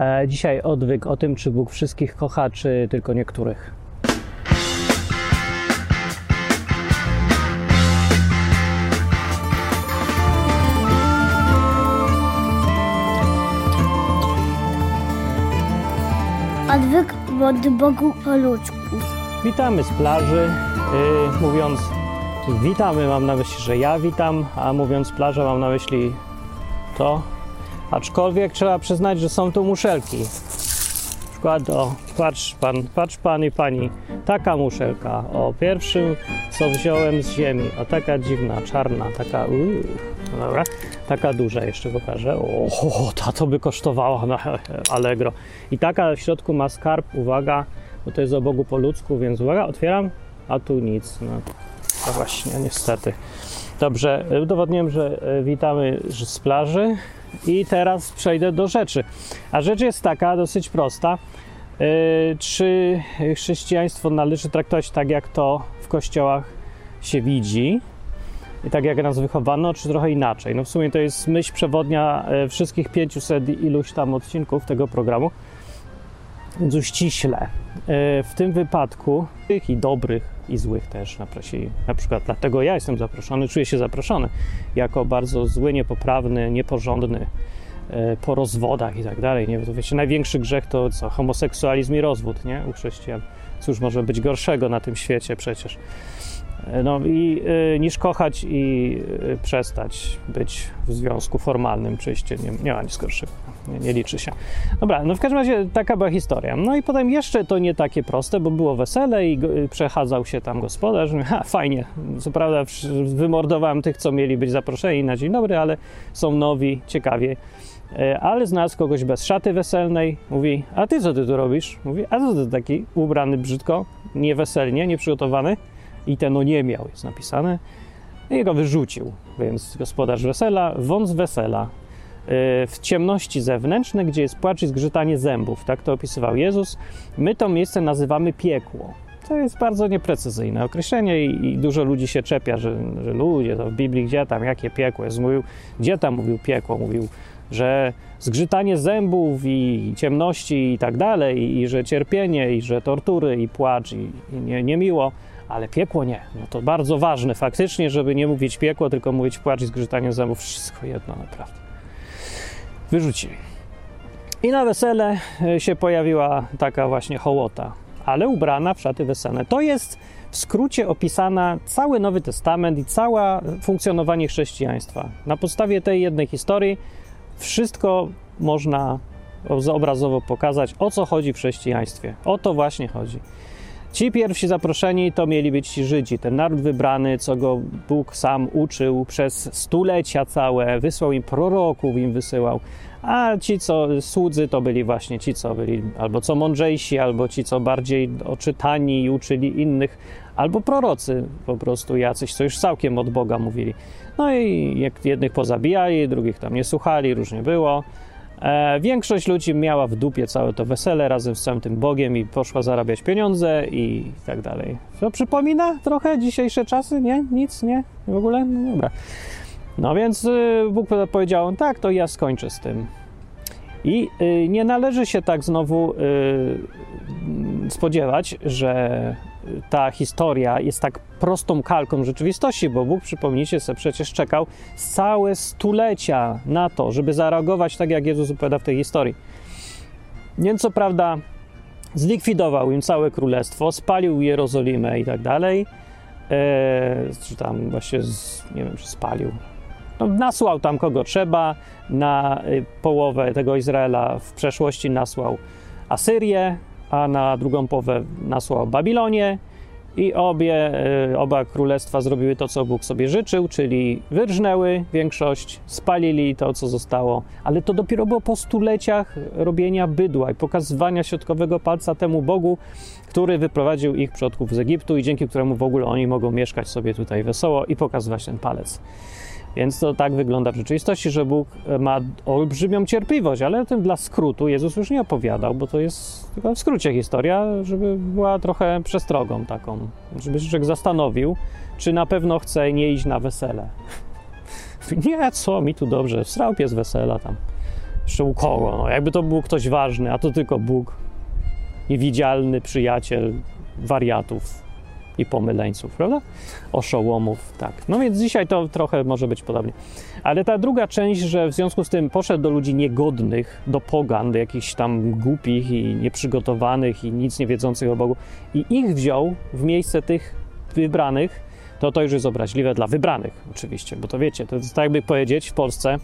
E, dzisiaj odwyk o tym, czy Bóg wszystkich kocha, czy tylko niektórych. Odwyk od Bogu po ludzku. Witamy z plaży. Yy, mówiąc witamy, mam na myśli, że ja witam, a mówiąc plaża, mam na myśli to. Aczkolwiek trzeba przyznać, że są tu muszelki. Na przykład, o, patrz pan, patrz pan i pani, taka muszelka. O, pierwszym, co wziąłem z ziemi. O, taka dziwna, czarna, taka, uuu, dobra, taka duża jeszcze pokażę. O, ta to by kosztowała na Allegro. I taka w środku ma skarb, uwaga, bo to jest o Bogu po ludzku, więc uwaga, otwieram, a tu nic. No, no właśnie, niestety. Dobrze, udowodniłem, że e, witamy z plaży i teraz przejdę do rzeczy. A rzecz jest taka, dosyć prosta. E, Czy chrześcijaństwo należy traktować tak, jak to w kościołach się widzi? I tak jak nas wychowano, czy trochę inaczej? No w sumie to jest myśl przewodnia e, wszystkich 500 iluś tam odcinków tego programu. Więc uściśle. E, W tym wypadku tych i dobrych i złych też naprosili. Na przykład dlatego ja jestem zaproszony, czuję się zaproszony jako bardzo zły, niepoprawny, nieporządny e, po rozwodach i tak dalej. Nie, wiecie, największy grzech to co? Homoseksualizm i rozwód, nie? U chrześcijan. Cóż może być gorszego na tym świecie przecież. E, No i y, niż kochać i y, przestać być w związku formalnym, czyście nie, nie ma nic gorszego, nie, nie liczy się. Dobra, no w każdym razie taka była historia. No i potem jeszcze to nie takie proste, bo było wesele i go, y, przechadzał się tam gospodarz. Ha, fajnie, co prawda wymordowałem tych, co mieli być zaproszeni na dzień dobry, ale są nowi, ciekawie. Ale znalazł kogoś bez szaty weselnej. Mówi, a ty co ty tu robisz? Mówi, a co ty taki ubrany brzydko, nieweselnie, nieprzygotowany? I ten no nie miał, jest napisane. I go wyrzucił. Więc gospodarz wesela, wąs wesela. e, W ciemności zewnętrznej, gdzie jest płacz i zgrzytanie zębów. Tak to opisywał Jezus. My to miejsce nazywamy piekło. To jest bardzo nieprecyzyjne określenie i, i dużo ludzi się czepia, że, że ludzie, to w Biblii gdzie tam, jakie piekło jest. Mówił, gdzie tam mówił piekło? Mówił, że zgrzytanie zębów i ciemności i tak dalej, i, i że cierpienie, i że tortury, i płacz, i, i nie, niemiło, ale piekło nie. No to bardzo ważne faktycznie, żeby nie mówić piekło, tylko mówić płacz i zgrzytanie zębów. Wszystko jedno naprawdę. Wyrzucili. I na wesele e, się pojawiła taka właśnie hołota, ale ubrana w szaty weselne. To jest w skrócie opisana cały Nowy Testament i całe funkcjonowanie chrześcijaństwa. Na podstawie tej jednej historii wszystko można obrazowo pokazać, o co chodzi w chrześcijaństwie. O to właśnie chodzi. Ci pierwsi zaproszeni to mieli być ci Żydzi, ten naród wybrany, co go Bóg sam uczył przez stulecia całe, wysłał im proroków, im wysyłał. A ci, co słudzy, to byli właśnie ci, co byli albo co mądrzejsi, albo ci, co bardziej oczytani i uczyli innych, albo prorocy po prostu jacyś, co już całkiem od Boga mówili. No i jak jednych pozabijali, drugich tam nie słuchali, różnie było. E, większość ludzi miała w dupie całe to wesele razem z całym tym Bogiem i poszła zarabiać pieniądze i tak dalej. To przypomina trochę dzisiejsze czasy? Nie? Nic? Nie? W ogóle? No dobra. No więc y, Bóg powiedział, tak, to ja skończę z tym. I y, nie należy się tak znowu y, spodziewać, że ta historia jest tak prostą kalką rzeczywistości, bo Bóg, przypomnijcie sobie, przecież czekał całe stulecia na to, żeby zareagować tak, jak Jezus opowiada w tej historii. Więc co prawda zlikwidował im całe królestwo, spalił Jerozolimę i tak dalej, e, czy tam właśnie, z, nie wiem, czy spalił, no, nasłał tam kogo trzeba, na y, połowę tego Izraela w przeszłości nasłał Asyrię, a na drugą połowę nasłał Babilonię i obie, y, oba królestwa zrobiły to, co Bóg sobie życzył, czyli wyrżnęły większość, spalili to, co zostało, ale to dopiero było po stuleciach robienia bydła i pokazywania środkowego palca temu Bogu, który wyprowadził ich przodków z Egiptu i dzięki któremu w ogóle oni mogą mieszkać sobie tutaj wesoło i pokazywać ten palec. Więc to tak wygląda w rzeczywistości, że Bóg ma olbrzymią cierpliwość, ale o tym dla skrótu Jezus już nie opowiadał, bo to jest tylko w skrócie historia, żeby była trochę przestrogą taką, żeby się człowiek zastanowił, czy na pewno chce nie iść na wesele. Nie, co, mi tu dobrze, srał pies wesela tam. Jeszcze u kogo? No, jakby to był ktoś ważny, a to tylko Bóg, niewidzialny przyjaciel wariatów i pomyleńców, prawda? Oszołomów, tak. No więc dzisiaj to trochę może być podobnie. Ale ta druga część, że w związku z tym poszedł do ludzi niegodnych, do pogan, do jakichś tam głupich i nieprzygotowanych i nic nie wiedzących o Bogu i ich wziął w miejsce tych wybranych, to to już jest obraźliwe dla wybranych oczywiście, bo to wiecie, to jest tak jakby powiedzieć w Polsce,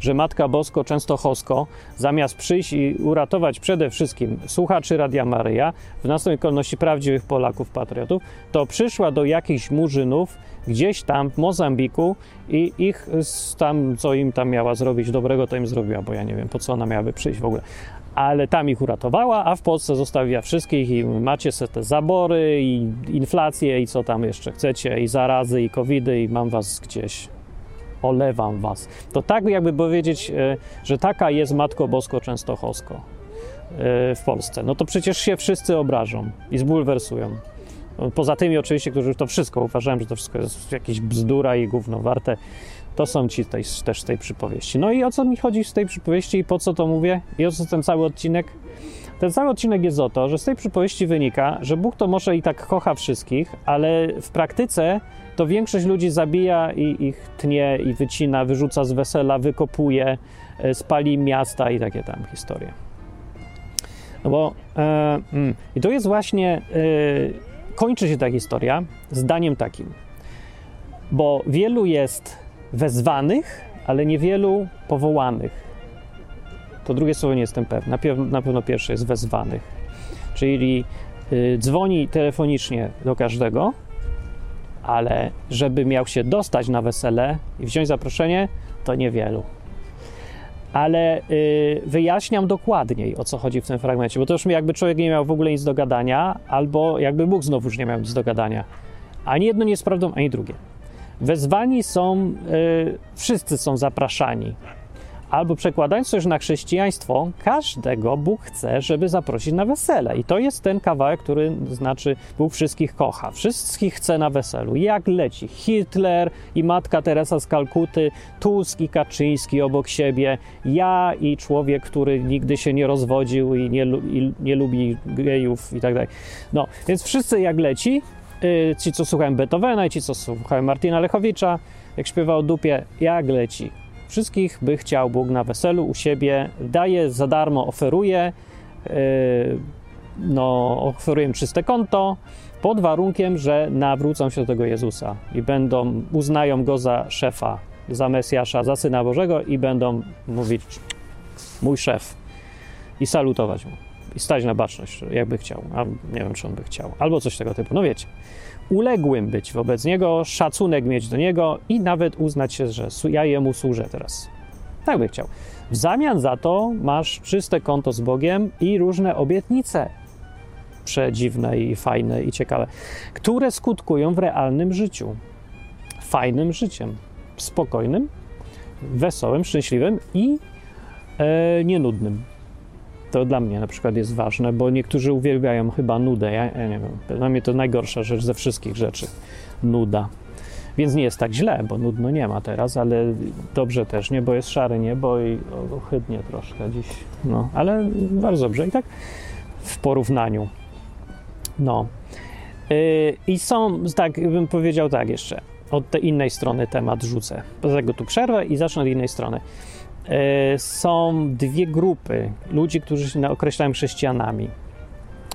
że Matka Bosko Częstochowsko zamiast przyjść i uratować przede wszystkim słuchaczy Radia Maryja, w następnej kolejności prawdziwych Polaków, patriotów, to przyszła do jakichś murzynów gdzieś tam w Mozambiku i ich tam, co im tam miała zrobić dobrego, to im zrobiła, bo ja nie wiem, po co ona miałaby przyjść w ogóle ale tam ich uratowała, a w Polsce zostawiła wszystkich i macie sobie te zabory i inflację i co tam jeszcze chcecie i zarazy i covidy i mam was gdzieś, olewam was. To tak jakby powiedzieć, e, że taka jest Matko Bosko Częstochowsko e, w Polsce. No to przecież się wszyscy obrażą i zbulwersują. Poza tymi oczywiście, którzy to wszystko uważają, że to wszystko jest jakieś bzdura i gówno warte, to są ci tej, też z tej przypowieści. No i o co mi chodzi z tej przypowieści i po co to mówię? I o co ten cały odcinek? Ten cały odcinek jest o to, że z tej przypowieści wynika, że Bóg to może i tak kocha wszystkich, ale w praktyce to większość ludzi zabija i ich tnie i wycina, wyrzuca z wesela, wykopuje, e, spali miasta i takie tam historie. No bo e, mm, i to jest właśnie, e, kończy się ta historia zdaniem takim, bo wielu jest wezwanych, ale niewielu powołanych. To drugie słowo nie jestem pewny. Na, na pewno pierwsze jest wezwanych. Czyli y, dzwoni telefonicznie do każdego, ale żeby miał się dostać na wesele i wziąć zaproszenie, to niewielu. Ale y, wyjaśniam dokładniej, o co chodzi w tym fragmencie, bo to już jakby człowiek nie miał w ogóle nic do gadania, albo jakby Bóg znowu już nie miał nic do gadania. Ani jedno nie jest prawdą, ani drugie. Wezwani są, y, wszyscy są zapraszani. Albo przekładając to już na chrześcijaństwo, każdego Bóg chce, żeby zaprosić na wesele. I to jest ten kawałek, który znaczy Bóg wszystkich kocha. Wszystkich chce na weselu. Jak leci Hitler i matka Teresa z Kalkuty, Tusk i Kaczyński obok siebie, ja i człowiek, który nigdy się nie rozwodził i nie, i nie lubi gejów i tak dalej. No, więc wszyscy jak leci, ci, co słuchają Beethovena i ci, co słuchają Martina Lechowicza, jak śpiewał dupie, jak leci. Wszystkich by chciał Bóg na weselu u siebie, daje za darmo, oferuje, yy, no, oferuję czyste konto, pod warunkiem, że nawrócą się do tego Jezusa i będą, uznają go za szefa, za Mesjasza, za Syna Bożego i będą mówić mój szef i salutować mu i stać na baczność, jakby chciał, a nie wiem, czy on by chciał, albo coś tego typu, no wiecie. Uległym być wobec niego, szacunek mieć do niego i nawet uznać się, że ja jemu służę teraz. Tak by chciał. W zamian za to masz czyste konto z Bogiem i różne obietnice przedziwne i fajne i ciekawe, które skutkują w realnym życiu. Fajnym życiem, spokojnym, wesołym, szczęśliwym i e, nienudnym. To dla mnie na przykład jest ważne, bo niektórzy uwielbiają chyba nudę. Ja, ja nie wiem, dla mnie to najgorsza rzecz ze wszystkich rzeczy. Nuda. Więc nie jest tak źle, bo nudno nie ma teraz, ale dobrze też nie, bo jest szare niebo i ohydnie troszkę dziś. No, ale bardzo dobrze i tak w porównaniu. No. Yy, I są, tak bym powiedział tak jeszcze, od tej innej strony temat rzucę. Poza tego tu przerwę i zacznę od innej strony. E, są dwie grupy ludzi, którzy się określają chrześcijanami.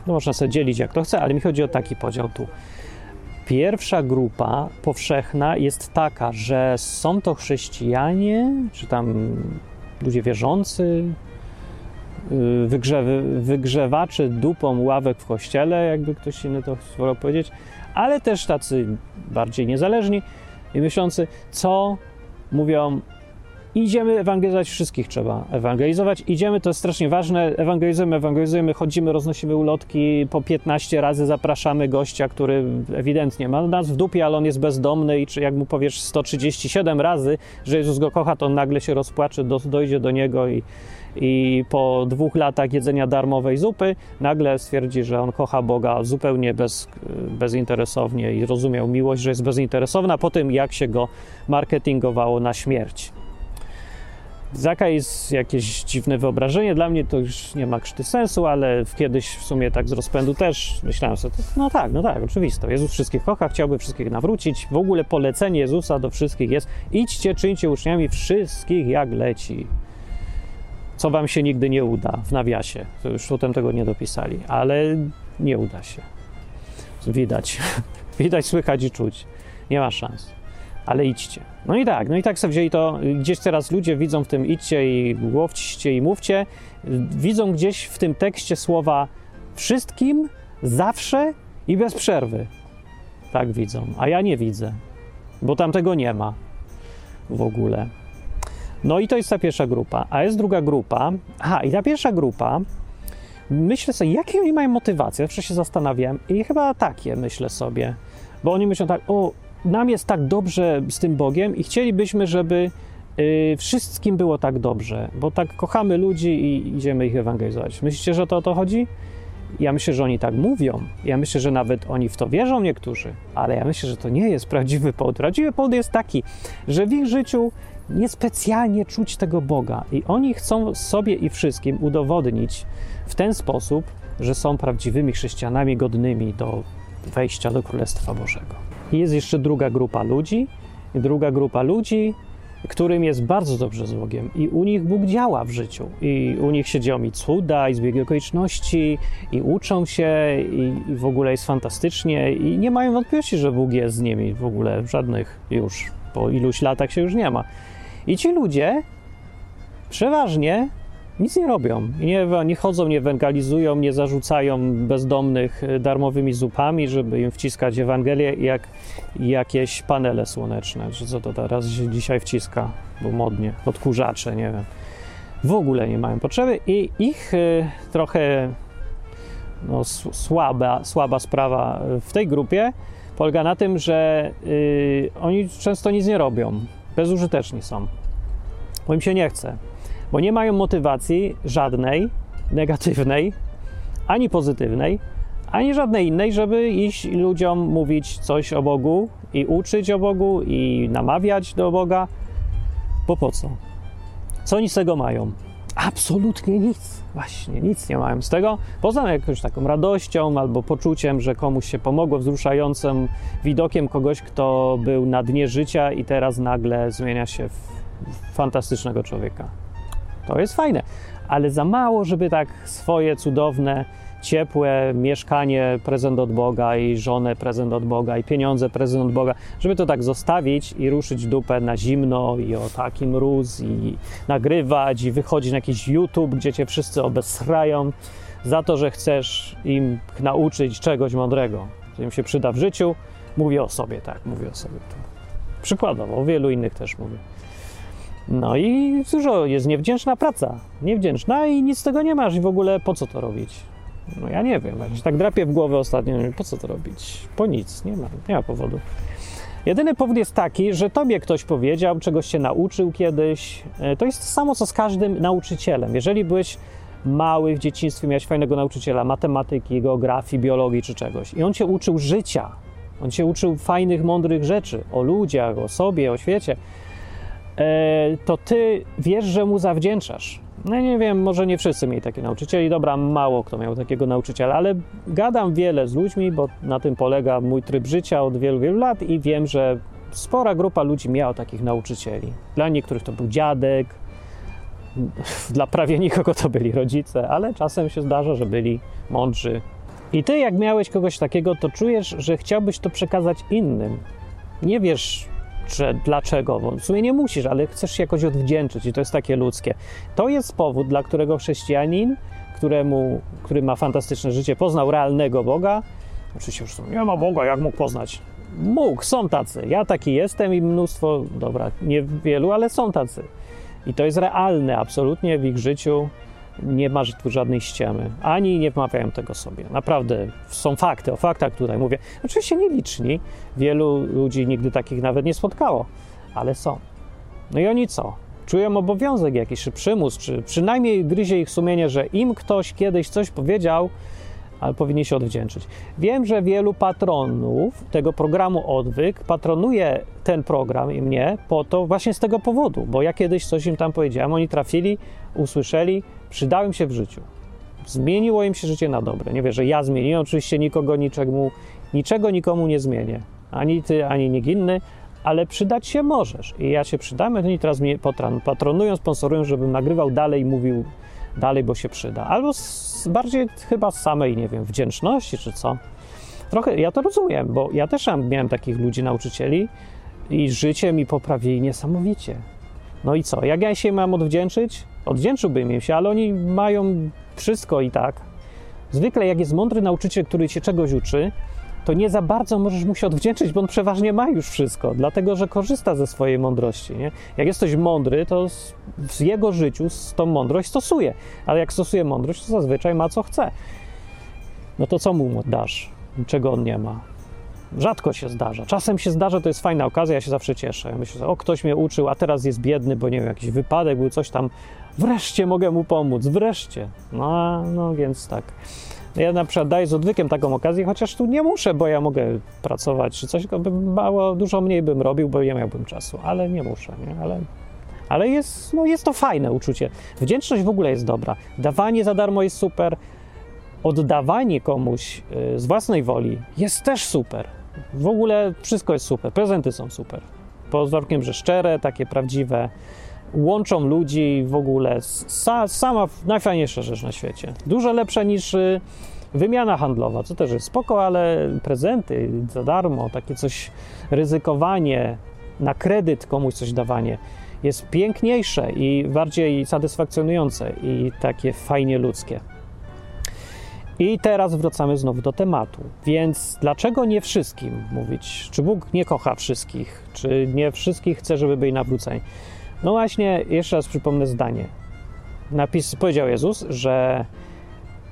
No można sobie dzielić jak to chce, ale mi chodzi o taki podział tu. Pierwsza grupa powszechna jest taka, że są to chrześcijanie, czy tam ludzie wierzący, y, wygrzewy, wygrzewacze dupą ławek w kościele, jakby ktoś inny to wolał powiedzieć, ale też tacy bardziej niezależni i myślący, co mówią Idziemy ewangelizować wszystkich, trzeba ewangelizować. Idziemy, to jest strasznie ważne. Ewangelizujemy, ewangelizujemy, chodzimy, roznosimy ulotki, po 15 razy zapraszamy gościa, który ewidentnie ma nas w dupie, ale on jest bezdomny i czy jak mu powiesz 137 razy, że Jezus go kocha, to on nagle się rozpłacze, do, dojdzie do niego i, i po dwóch latach jedzenia darmowej zupy nagle stwierdzi, że on kocha Boga zupełnie bez, bezinteresownie i rozumiał miłość, że jest bezinteresowna po tym, jak się go marketingowało na śmierć. Zaka jest jakieś dziwne wyobrażenie. Dla mnie to już nie ma krzty sensu, ale kiedyś w sumie tak z rozpędu też myślałem sobie, no tak, no tak, oczywiste. Jezus wszystkich kocha, chciałby wszystkich nawrócić. W ogóle polecenie Jezusa do wszystkich jest idźcie, czyńcie uczniami wszystkich jak leci. Co wam się nigdy nie uda, w nawiasie. To już potem tego nie dopisali, ale nie uda się. Widać. Widać, słychać i czuć. Nie ma szans. Ale idźcie. No i tak, no i tak sobie wzięli to. Gdzieś teraz ludzie widzą w tym idźcie i łowcie i mówcie. Widzą gdzieś w tym tekście słowa wszystkim, zawsze i bez przerwy. Tak widzą. A ja nie widzę, bo tam tego nie ma w ogóle. No i to jest ta pierwsza grupa. A jest druga grupa. Aha, i ta pierwsza grupa myślę sobie, jakie oni mają motywacje? Zawsze się zastanawiam i chyba takie myślę sobie, bo oni myślą tak, o, nam jest tak dobrze z tym Bogiem i chcielibyśmy, żeby y, wszystkim było tak dobrze, bo tak kochamy ludzi i idziemy ich ewangelizować. Myślicie, że to o to chodzi? Ja myślę, że oni tak mówią. Ja myślę, że nawet oni w to wierzą niektórzy, ale ja myślę, że to nie jest prawdziwy powód. Prawdziwy powód jest taki, że w ich życiu niespecjalnie czuć tego Boga i oni chcą sobie i wszystkim udowodnić w ten sposób, że są prawdziwymi chrześcijanami godnymi do wejścia do Królestwa Bożego. I jest jeszcze druga grupa ludzi, druga grupa ludzi, którym jest bardzo dobrze z Bogiem. I u nich Bóg działa w życiu. I u nich się dzieją i cuda, i zbiegi okoliczności, i uczą się i, i w ogóle jest fantastycznie. I nie mają wątpliwości, że Bóg jest z nimi w ogóle, żadnych już, po iluś latach się już nie ma. I ci ludzie przeważnie nic nie robią. Nie, nie chodzą, nie ewangelizują, nie zarzucają bezdomnych darmowymi zupami, żeby im wciskać Ewangelię jak jakieś panele słoneczne, czy co to teraz się dzisiaj wciska, bo modnie, odkurzacze, nie wiem. W ogóle nie mają potrzeby i ich y, trochę no, słaba, słaba sprawa w tej grupie polega na tym, że y, oni często nic nie robią, bezużyteczni są, bo im się nie chce bo nie mają motywacji żadnej negatywnej, ani pozytywnej, ani żadnej innej, żeby iść ludziom mówić coś o Bogu i uczyć o Bogu i namawiać do Boga. Bo po co? Co oni z tego mają? Absolutnie nic. Właśnie, nic nie mają z tego. Poza jakąś taką radością albo poczuciem, że komuś się pomogło, wzruszającym widokiem kogoś, kto był na dnie życia i teraz nagle zmienia się w fantastycznego człowieka. To jest fajne, ale za mało, żeby tak swoje cudowne, ciepłe mieszkanie prezent od Boga i żonę prezent od Boga i pieniądze prezent od Boga, żeby to tak zostawić i ruszyć dupę na zimno i o taki mróz i nagrywać i wychodzić na jakiś YouTube, gdzie cię wszyscy obesrają za to, że chcesz im nauczyć czegoś mądrego, co im się przyda w życiu. Mówię o sobie, tak, mówię o sobie. Przykładowo, o wielu innych też mówię. No i dużo jest niewdzięczna praca. Niewdzięczna i nic z tego nie masz i w ogóle po co to robić? No ja nie wiem, jak tak drapie w głowę ostatnio, po co to robić? Po nic, nie ma, nie ma powodu. Jedyny powód jest taki, że tobie ktoś powiedział, czegoś się nauczył kiedyś. E, to jest to samo, co z każdym nauczycielem. Jeżeli byłeś mały w dzieciństwie, miałeś fajnego nauczyciela matematyki, geografii, biologii czy czegoś i on cię uczył życia, on cię uczył fajnych, mądrych rzeczy o ludziach, o sobie, o świecie, to ty wiesz, że mu zawdzięczasz. No nie wiem, może nie wszyscy mieli takie nauczycieli, dobra, mało kto miał takiego nauczyciela, ale gadam wiele z ludźmi, bo na tym polega mój tryb życia od wielu, wielu lat i wiem, że spora grupa ludzi miała takich nauczycieli. Dla niektórych to był dziadek, dla prawie nikogo to byli rodzice, ale czasem się zdarza, że byli mądrzy. I ty, jak miałeś kogoś takiego, to czujesz, że chciałbyś to przekazać innym. Nie wiesz, że dlaczego, bo w sumie nie musisz, ale chcesz się jakoś odwdzięczyć i to jest takie ludzkie. To jest powód, dla którego chrześcijanin, któremu, który ma fantastyczne życie, poznał realnego Boga. Oczywiście już nie ma Boga, jak mógł poznać? Mógł, są tacy. Ja taki jestem i mnóstwo, dobra, nie wielu, ale są tacy. I to jest realne absolutnie w ich życiu nie ma tu żadnej ściemy, ani nie wmawiają tego sobie. Naprawdę są fakty, o faktach tutaj mówię. Oczywiście nieliczni, wielu ludzi nigdy takich nawet nie spotkało, ale są. No i oni co? Czują obowiązek jakiś, czy przymus, czy przynajmniej gryzie ich sumienie, że im ktoś kiedyś coś powiedział, ale powinni się odwdzięczyć. Wiem, że wielu patronów tego programu Odwyk patronuje ten program i mnie po to właśnie z tego powodu, bo ja kiedyś coś im tam powiedziałem, oni trafili, usłyszeli, przydałem się w życiu. Zmieniło im się życie na dobre. Nie wiem, że ja zmieniłem, oczywiście nikogo niczemu, niczego nikomu nie zmienię. Ani ty, ani nikt inny, ale przydać się możesz. I ja się przydam, oni teraz mnie patron, patronują, sponsorują, żebym nagrywał dalej, mówił dalej, bo się przyda. Albo z, bardziej chyba z samej, nie wiem, wdzięczności czy co. Trochę, ja to rozumiem, bo ja też miałem takich ludzi, nauczycieli i życie mi poprawili niesamowicie. No i co? Jak ja się mam odwdzięczyć? Odwdzięczyłbym im się, ale oni mają wszystko i tak. Zwykle, jak jest mądry nauczyciel, który cię czegoś uczy, to nie za bardzo możesz mu się odwdzięczyć, bo on przeważnie ma już wszystko, dlatego że korzysta ze swojej mądrości. Nie? Jak jesteś mądry, to w jego życiu z tą mądrość stosuje, ale jak stosuje mądrość, to zazwyczaj ma co chce. No to co mu dasz, czego on nie ma? Rzadko się zdarza. Czasem się zdarza, to jest fajna okazja, ja się zawsze cieszę. Myślę, o ktoś mnie uczył, a teraz jest biedny, bo nie wiem, jakiś wypadek był, coś tam. Wreszcie mogę mu pomóc, wreszcie. No, no więc tak. Ja na przykład daję z odwykiem taką okazję, chociaż tu nie muszę, bo ja mogę pracować czy coś, bym mało, dużo mniej bym robił, bo nie miałbym czasu, ale nie muszę, nie? Ale, ale jest, no jest to fajne uczucie. Wdzięczność w ogóle jest dobra. Dawanie za darmo jest super. Oddawanie komuś y, z własnej woli jest też super. W ogóle wszystko jest super. Prezenty są super. Pod warunkiem, że szczere, takie prawdziwe, łączą ludzi w ogóle. Sa, sama najfajniejsza rzecz na świecie. Dużo lepsza niż y, wymiana handlowa, co też jest spoko, ale prezenty za darmo, takie coś, ryzykowanie, na kredyt komuś coś dawanie jest piękniejsze i bardziej satysfakcjonujące i takie fajnie ludzkie. I teraz wracamy znowu do tematu. Więc dlaczego nie wszystkim mówić? Czy Bóg nie kocha wszystkich? Czy nie wszystkich chce, żeby byli nawróceni? No właśnie, jeszcze raz przypomnę zdanie. Napis, powiedział Jezus, że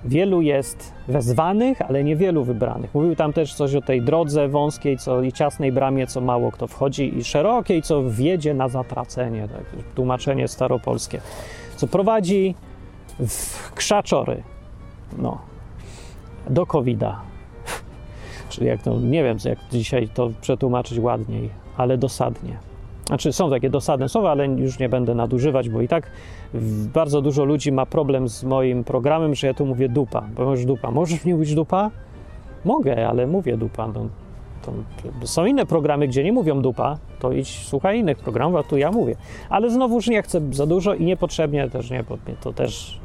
wielu jest wezwanych, ale niewielu wybranych. Mówił tam też coś o tej drodze wąskiej co, i ciasnej bramie, co mało kto wchodzi, i szerokiej, co wiedzie na zatracenie. Tak, tłumaczenie staropolskie. Co prowadzi w krzaczory. No, do COVID-a. Czyli jak to, nie wiem, jak dzisiaj to przetłumaczyć ładniej, ale dosadnie. Znaczy, są takie dosadne słowa, ale już nie będę nadużywać, bo i tak bardzo dużo ludzi ma problem z moim programem, że ja tu mówię dupa. Bo możesz dupa. Możesz nie mówić dupa? Mogę, ale mówię dupa. No, są inne programy, gdzie nie mówią dupa, to idź słuchaj innych programów, a tu ja mówię. Ale znowuż nie chcę za dużo i niepotrzebnie też nie, bo to też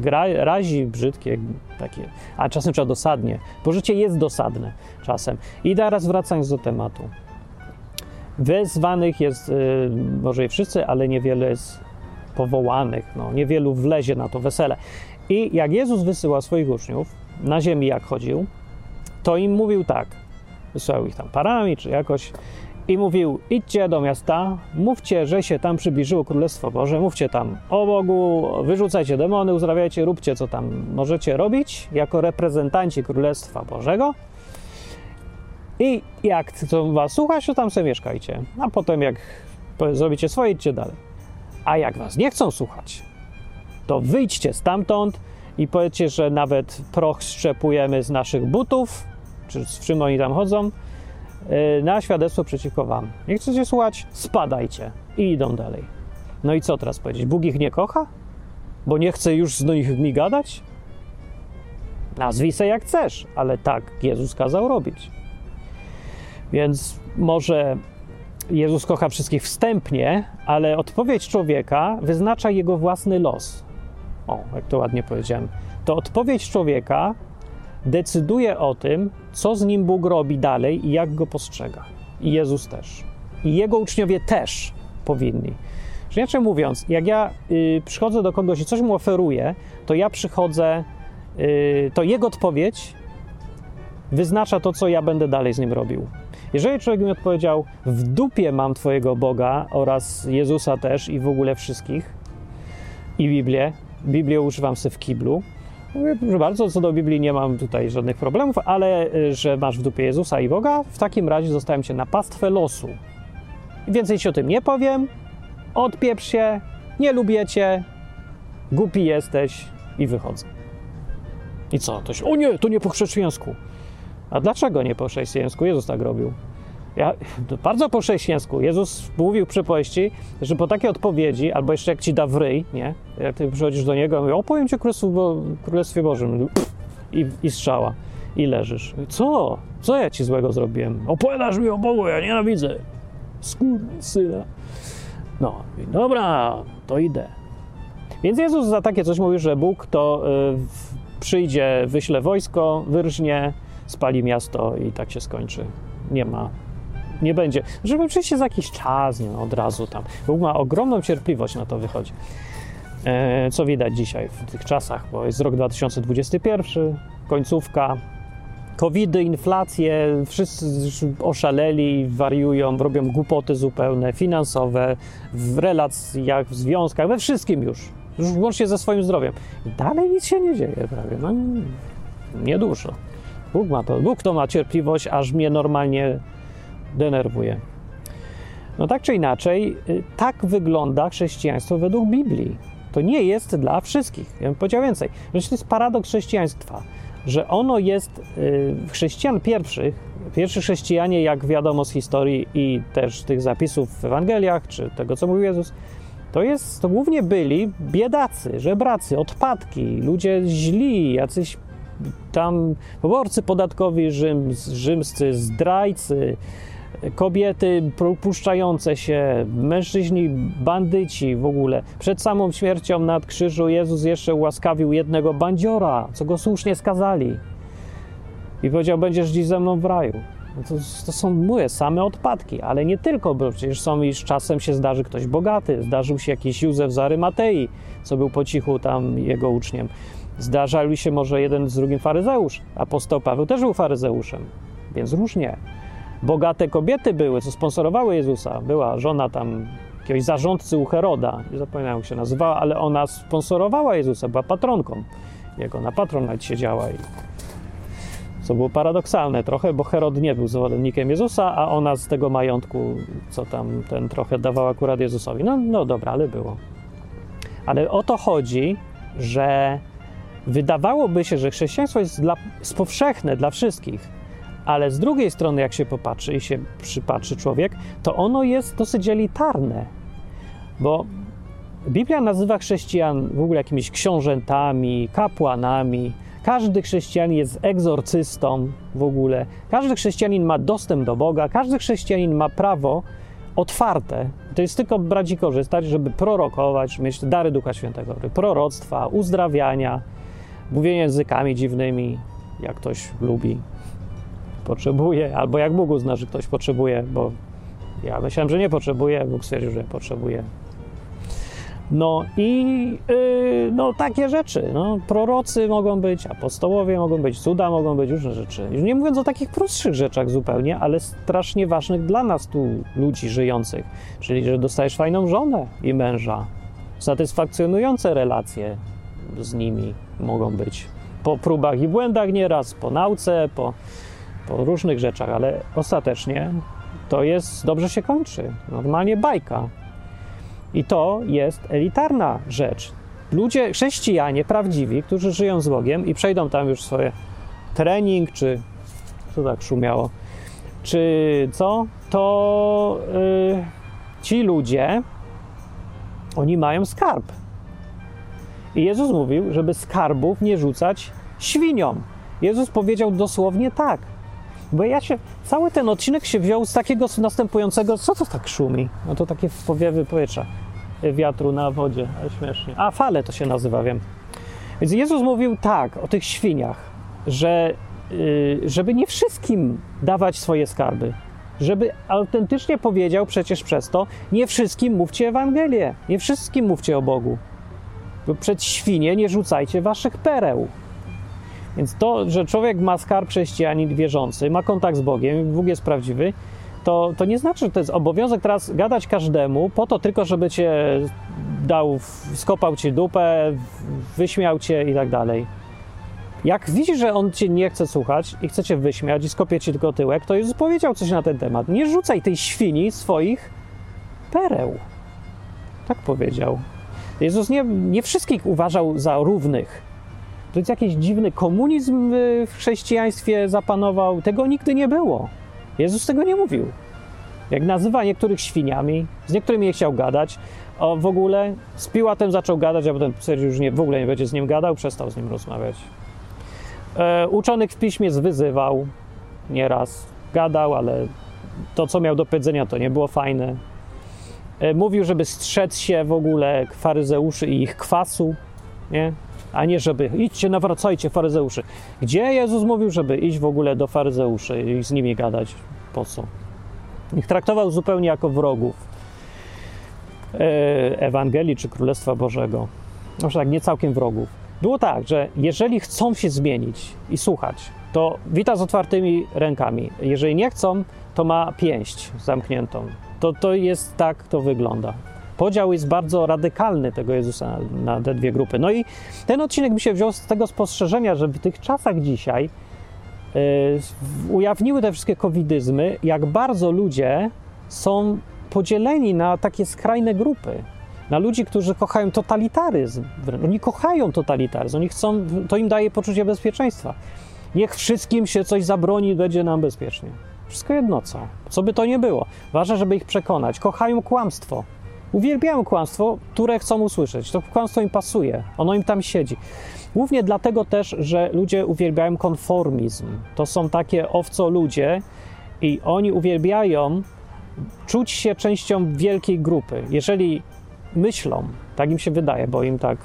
gra, razi brzydkie takie, a czasem trzeba dosadnie, bo życie jest dosadne czasem. I teraz wracając do tematu. Wezwanych jest y, może i wszyscy, ale niewiele jest powołanych, no, niewielu wlezie na to wesele. I jak Jezus wysyła swoich uczniów na ziemi, jak chodził, to im mówił tak, wysyłał ich tam parami czy jakoś i mówił, idźcie do miasta, mówcie, że się tam przybliżyło Królestwo Boże, mówcie tam o Bogu, wyrzucajcie demony, uzdrawiajcie, róbcie co tam możecie robić jako reprezentanci Królestwa Bożego i jak to was słuchać, to tam sobie mieszkajcie, a potem jak zrobicie swoje, idźcie dalej. A jak was nie chcą słuchać, to wyjdźcie stamtąd i powiedzcie, że nawet proch szczepujemy z naszych butów, czy z czym oni tam chodzą, yy, na świadectwo przeciwko wam. Nie chcecie słuchać? Spadajcie i idą dalej. No i co teraz powiedzieć? Bóg ich nie kocha? Bo nie chce już z nimi gadać? Nazwij se jak chcesz, ale tak Jezus kazał robić. Więc może Jezus kocha wszystkich wstępnie, ale odpowiedź człowieka wyznacza jego własny los. O, jak to ładnie powiedziałem. To odpowiedź człowieka decyduje o tym, co z nim Bóg robi dalej i jak go postrzega. I Jezus też. I jego uczniowie też powinni. Inaczej mówiąc, jak ja y, przychodzę do kogoś i coś mu oferuję, to ja przychodzę, y, to jego odpowiedź wyznacza to, co ja będę dalej z nim robił. Jeżeli człowiek mi odpowiedział, w dupie mam Twojego Boga oraz Jezusa też i w ogóle wszystkich, i Biblię, Biblię używam sobie w kiblu, mówię, proszę bardzo, co do Biblii nie mam tutaj żadnych problemów, ale y, że masz w dupie Jezusa i Boga, w takim razie zostałem Cię na pastwę losu. Więcej Ci o tym nie powiem, odpieprz się, nie lubię Cię, głupi jesteś i wychodzę. I co? To się, o nie, to nie po chrześcijańsku. A dlaczego nie po chrześcijańsku? Jezus tak robił. Ja, bardzo po chrześcijańsku. Jezus mówił przypowieści, że po takiej odpowiedzi, albo jeszcze jak ci da w ryj, nie? Jak ty przychodzisz do niego, mówi, opowiem ci o Królestwie, Bo Królestwie Bożym. I, I strzała. I leżysz. Co? Co ja ci złego zrobiłem? Opowiadasz mi o Bogu, ja nienawidzę. syna. No, dobra, to idę. Więc Jezus za takie coś mówi, że Bóg to y, przyjdzie, wyśle wojsko, wyrżnie, spali miasto i tak się skończy. Nie ma, nie będzie. Żeby oczywiście za jakiś czas, nie no, od razu tam. Bóg ma ogromną cierpliwość, na to wychodzi. E, co widać dzisiaj w tych czasach, bo jest rok 2021, końcówka, covidy, inflacje, wszyscy oszaleli, wariują, robią głupoty zupełne, finansowe, w relacjach, w związkach, we wszystkim już. Już łącznie ze swoim zdrowiem. I dalej nic się nie dzieje prawie. No, niedużo. Bóg ma to. Bóg to ma cierpliwość, aż mnie normalnie denerwuje. No tak czy inaczej, y, tak wygląda chrześcijaństwo według Biblii. To nie jest dla wszystkich. Ja bym powiedział więcej. Zresztą to jest paradoks chrześcijaństwa, że ono jest y, chrześcijan pierwszych, pierwszy chrześcijanie, jak wiadomo z historii i też tych zapisów w Ewangeliach, czy tego, co mówił Jezus, to jest, to głównie byli biedacy, żebracy, odpadki, ludzie źli, jacyś tam poborcy podatkowi rzym, rzymscy, zdrajcy, kobiety puszczające się, mężczyźni, bandyci w ogóle. Przed samą śmiercią nad krzyżu Jezus jeszcze ułaskawił jednego bandziora, co go słusznie skazali. I powiedział, będziesz dziś ze mną w raju. No to, to są, mówię, same odpadki, ale nie tylko, bo przecież są i z czasem się zdarzy ktoś bogaty. Zdarzył się jakiś Józef z Arymatei, co był po cichu tam jego uczniem. Zdarzali się może jeden z drugim faryzeusz. Apostoł Paweł też był faryzeuszem, więc różnie. Bogate kobiety były, co sponsorowały Jezusa. Była żona tam jakiegoś zarządcy u Heroda, nie zapomniałem jak się nazywała, ale ona sponsorowała Jezusa, była patronką jego, na patronat siedziała i co było paradoksalne trochę, bo Herod nie był zwolennikiem Jezusa, a ona z tego majątku, co tam ten trochę dawała akurat Jezusowi. No, no dobra, ale było. Ale o to chodzi, że wydawałoby się, że chrześcijaństwo jest, dla, powszechne dla wszystkich, ale z drugiej strony, jak się popatrzy i się przypatrzy człowiek, to ono jest dosyć elitarne, bo Biblia nazywa chrześcijan w ogóle jakimiś książętami, kapłanami. Każdy chrześcijanin jest egzorcystą w ogóle. Każdy chrześcijanin ma dostęp do Boga. Każdy chrześcijanin ma prawo otwarte. To jest tylko brać i korzystać, żeby prorokować, żeby mieć dary Ducha Świętego, proroctwa, uzdrawiania, mówienie językami dziwnymi, jak ktoś lubi, potrzebuje, albo jak Bóg uzna, że ktoś potrzebuje, bo ja myślałem, że nie potrzebuje, Bóg stwierdził, że potrzebuje. No i yy, no, takie rzeczy. No, prorocy mogą być, apostołowie mogą być, cuda mogą być, różne rzeczy. Już nie mówiąc o takich prostszych rzeczach zupełnie, ale strasznie ważnych dla nas tu ludzi żyjących. Czyli, że dostajesz fajną żonę i męża. Satysfakcjonujące relacje z nimi mogą być. Po próbach i błędach nieraz, po nauce, po, po różnych rzeczach, ale ostatecznie to jest, dobrze się kończy. Normalnie bajka. I to jest elitarna rzecz. Ludzie, chrześcijanie prawdziwi, którzy żyją z Bogiem i przejdą tam już swoje trening, czy co tak szumiało, czy co, to yy, ci ludzie, oni mają skarb. I Jezus mówił, żeby skarbów nie rzucać świniom. Jezus powiedział dosłownie tak. Bo ja się, cały ten odcinek się wziął z takiego następującego, co to tak szumi? No to takie powiewy powietrza, wiatru na wodzie, ale śmiesznie. A, fale to się nazywa, wiem. Więc Jezus mówił tak o tych świniach, że yy, żeby nie wszystkim dawać swoje skarby, żeby autentycznie powiedział przecież przez to, nie wszystkim mówcie Ewangelię, nie wszystkim mówcie o Bogu. Przed świnie nie rzucajcie waszych pereł. Więc to, że człowiek ma skarb chrześcijanin wierzący, ma kontakt z Bogiem, Bóg jest prawdziwy, to, to nie znaczy, że to jest obowiązek teraz gadać każdemu po to tylko, żeby cię dał, skopał ci dupę, wyśmiał cię i tak dalej. Jak widzisz, że on cię nie chce słuchać i chce cię wyśmiać i skopie ci tylko tyłek, to Jezus powiedział coś na ten temat. Nie rzucaj tej świni swoich pereł. Tak powiedział. Jezus nie, nie wszystkich uważał za równych. To jest jakiś dziwny komunizm w chrześcijaństwie zapanował. Tego nigdy nie było. Jezus tego nie mówił. Jak nazywa niektórych świniami, z niektórymi nie chciał gadać, o w ogóle z Piłatem zaczął gadać, a potem stwierdził, że nie, w ogóle nie będzie z nim gadał, przestał z nim rozmawiać. E, uczonych w piśmie zwyzywał nieraz, gadał, ale to, co miał do powiedzenia, to nie było fajne. E, mówił, żeby strzec się w ogóle faryzeuszy i ich kwasu, nie? a nie żeby idźcie, nawracajcie faryzeuszy. Gdzie Jezus mówił, żeby iść w ogóle do faryzeuszy i z nimi gadać? Po co? Ich traktował zupełnie jako wrogów e, Ewangelii czy Królestwa Bożego. Może tak, nie całkiem wrogów. Było tak, że jeżeli chcą się zmienić i słuchać, to wita z otwartymi rękami. Jeżeli nie chcą, to ma pięść zamkniętą. To, to jest tak, to wygląda. Podział jest bardzo radykalny tego Jezusa na, te dwie grupy. No i ten odcinek mi się wziął z tego spostrzeżenia, że w tych czasach dzisiaj yy, ujawniły te wszystkie covidyzmy, jak bardzo ludzie są podzieleni na takie skrajne grupy. Na ludzi, którzy kochają totalitaryzm. Oni kochają totalitaryzm, oni chcą, to im daje poczucie bezpieczeństwa. Niech wszystkim się coś zabroni, będzie nam bezpiecznie. Wszystko jedno co. Co by to nie było. Ważne, żeby ich przekonać. Kochają kłamstwo. Uwielbiają kłamstwo, które chcą usłyszeć. To kłamstwo im pasuje. Ono im tam siedzi. Głównie dlatego też, że ludzie uwielbiają konformizm. To są takie owco ludzie i oni uwielbiają czuć się częścią wielkiej grupy. Jeżeli myślą, tak im się wydaje, bo im tak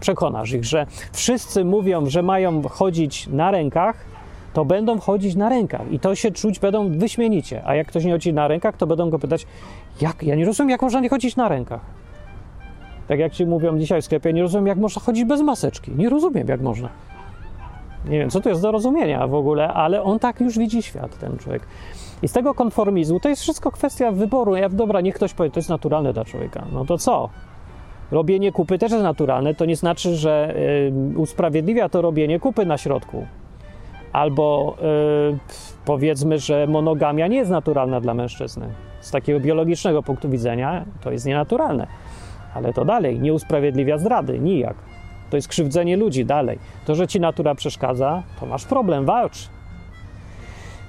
przekonasz ich, że wszyscy mówią, że mają chodzić na rękach, to będą chodzić na rękach i to się czuć będą wyśmienicie. A jak ktoś nie chodzi na rękach, to będą go pytać, jak? Ja nie rozumiem, jak można nie chodzić na rękach. Tak jak ci mówią dzisiaj w sklepie, nie rozumiem, jak można chodzić bez maseczki. Nie rozumiem, jak można. Nie wiem, co to jest do rozumienia w ogóle, ale on tak już widzi świat, ten człowiek. I z tego konformizmu to jest wszystko kwestia wyboru. Ja, dobra, niech ktoś powie, to jest naturalne dla człowieka. No to co? Robienie kupy też jest naturalne. To nie znaczy, że y, usprawiedliwia to robienie kupy na środku. Albo y, powiedzmy, że monogamia nie jest naturalna dla mężczyzny. Z takiego biologicznego punktu widzenia to jest nienaturalne. Ale to dalej nie usprawiedliwia zdrady, nijak. To jest krzywdzenie ludzi dalej. To, że ci natura przeszkadza, to masz problem, walcz.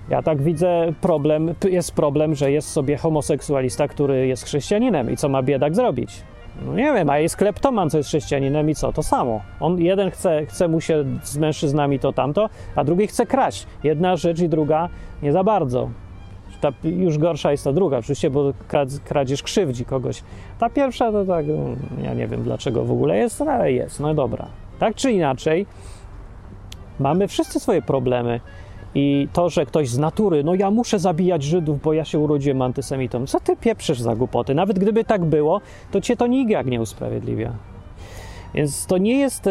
Ja tak widzę problem, jest problem, że jest sobie homoseksualista, który jest chrześcijaninem i co ma biedak zrobić? No nie wiem, a jest kleptoman, co jest chrześcijaninem i co? To samo. On jeden chce, chce mu się z mężczyznami to tamto, a drugi chce kraść. Jedna rzecz i druga nie za bardzo. Ta już gorsza jest ta druga, oczywiście, bo kradzież krzywdzi kogoś. Ta pierwsza to tak, ja nie wiem dlaczego w ogóle jest, ale jest, no dobra. Tak czy inaczej, mamy wszyscy swoje problemy. I to, że ktoś z natury, no ja muszę zabijać Żydów, bo ja się urodziłem antysemitą. Co ty pieprzysz za głupoty? Nawet gdyby tak było, to cię to nijak nie usprawiedliwia. Więc to nie jest,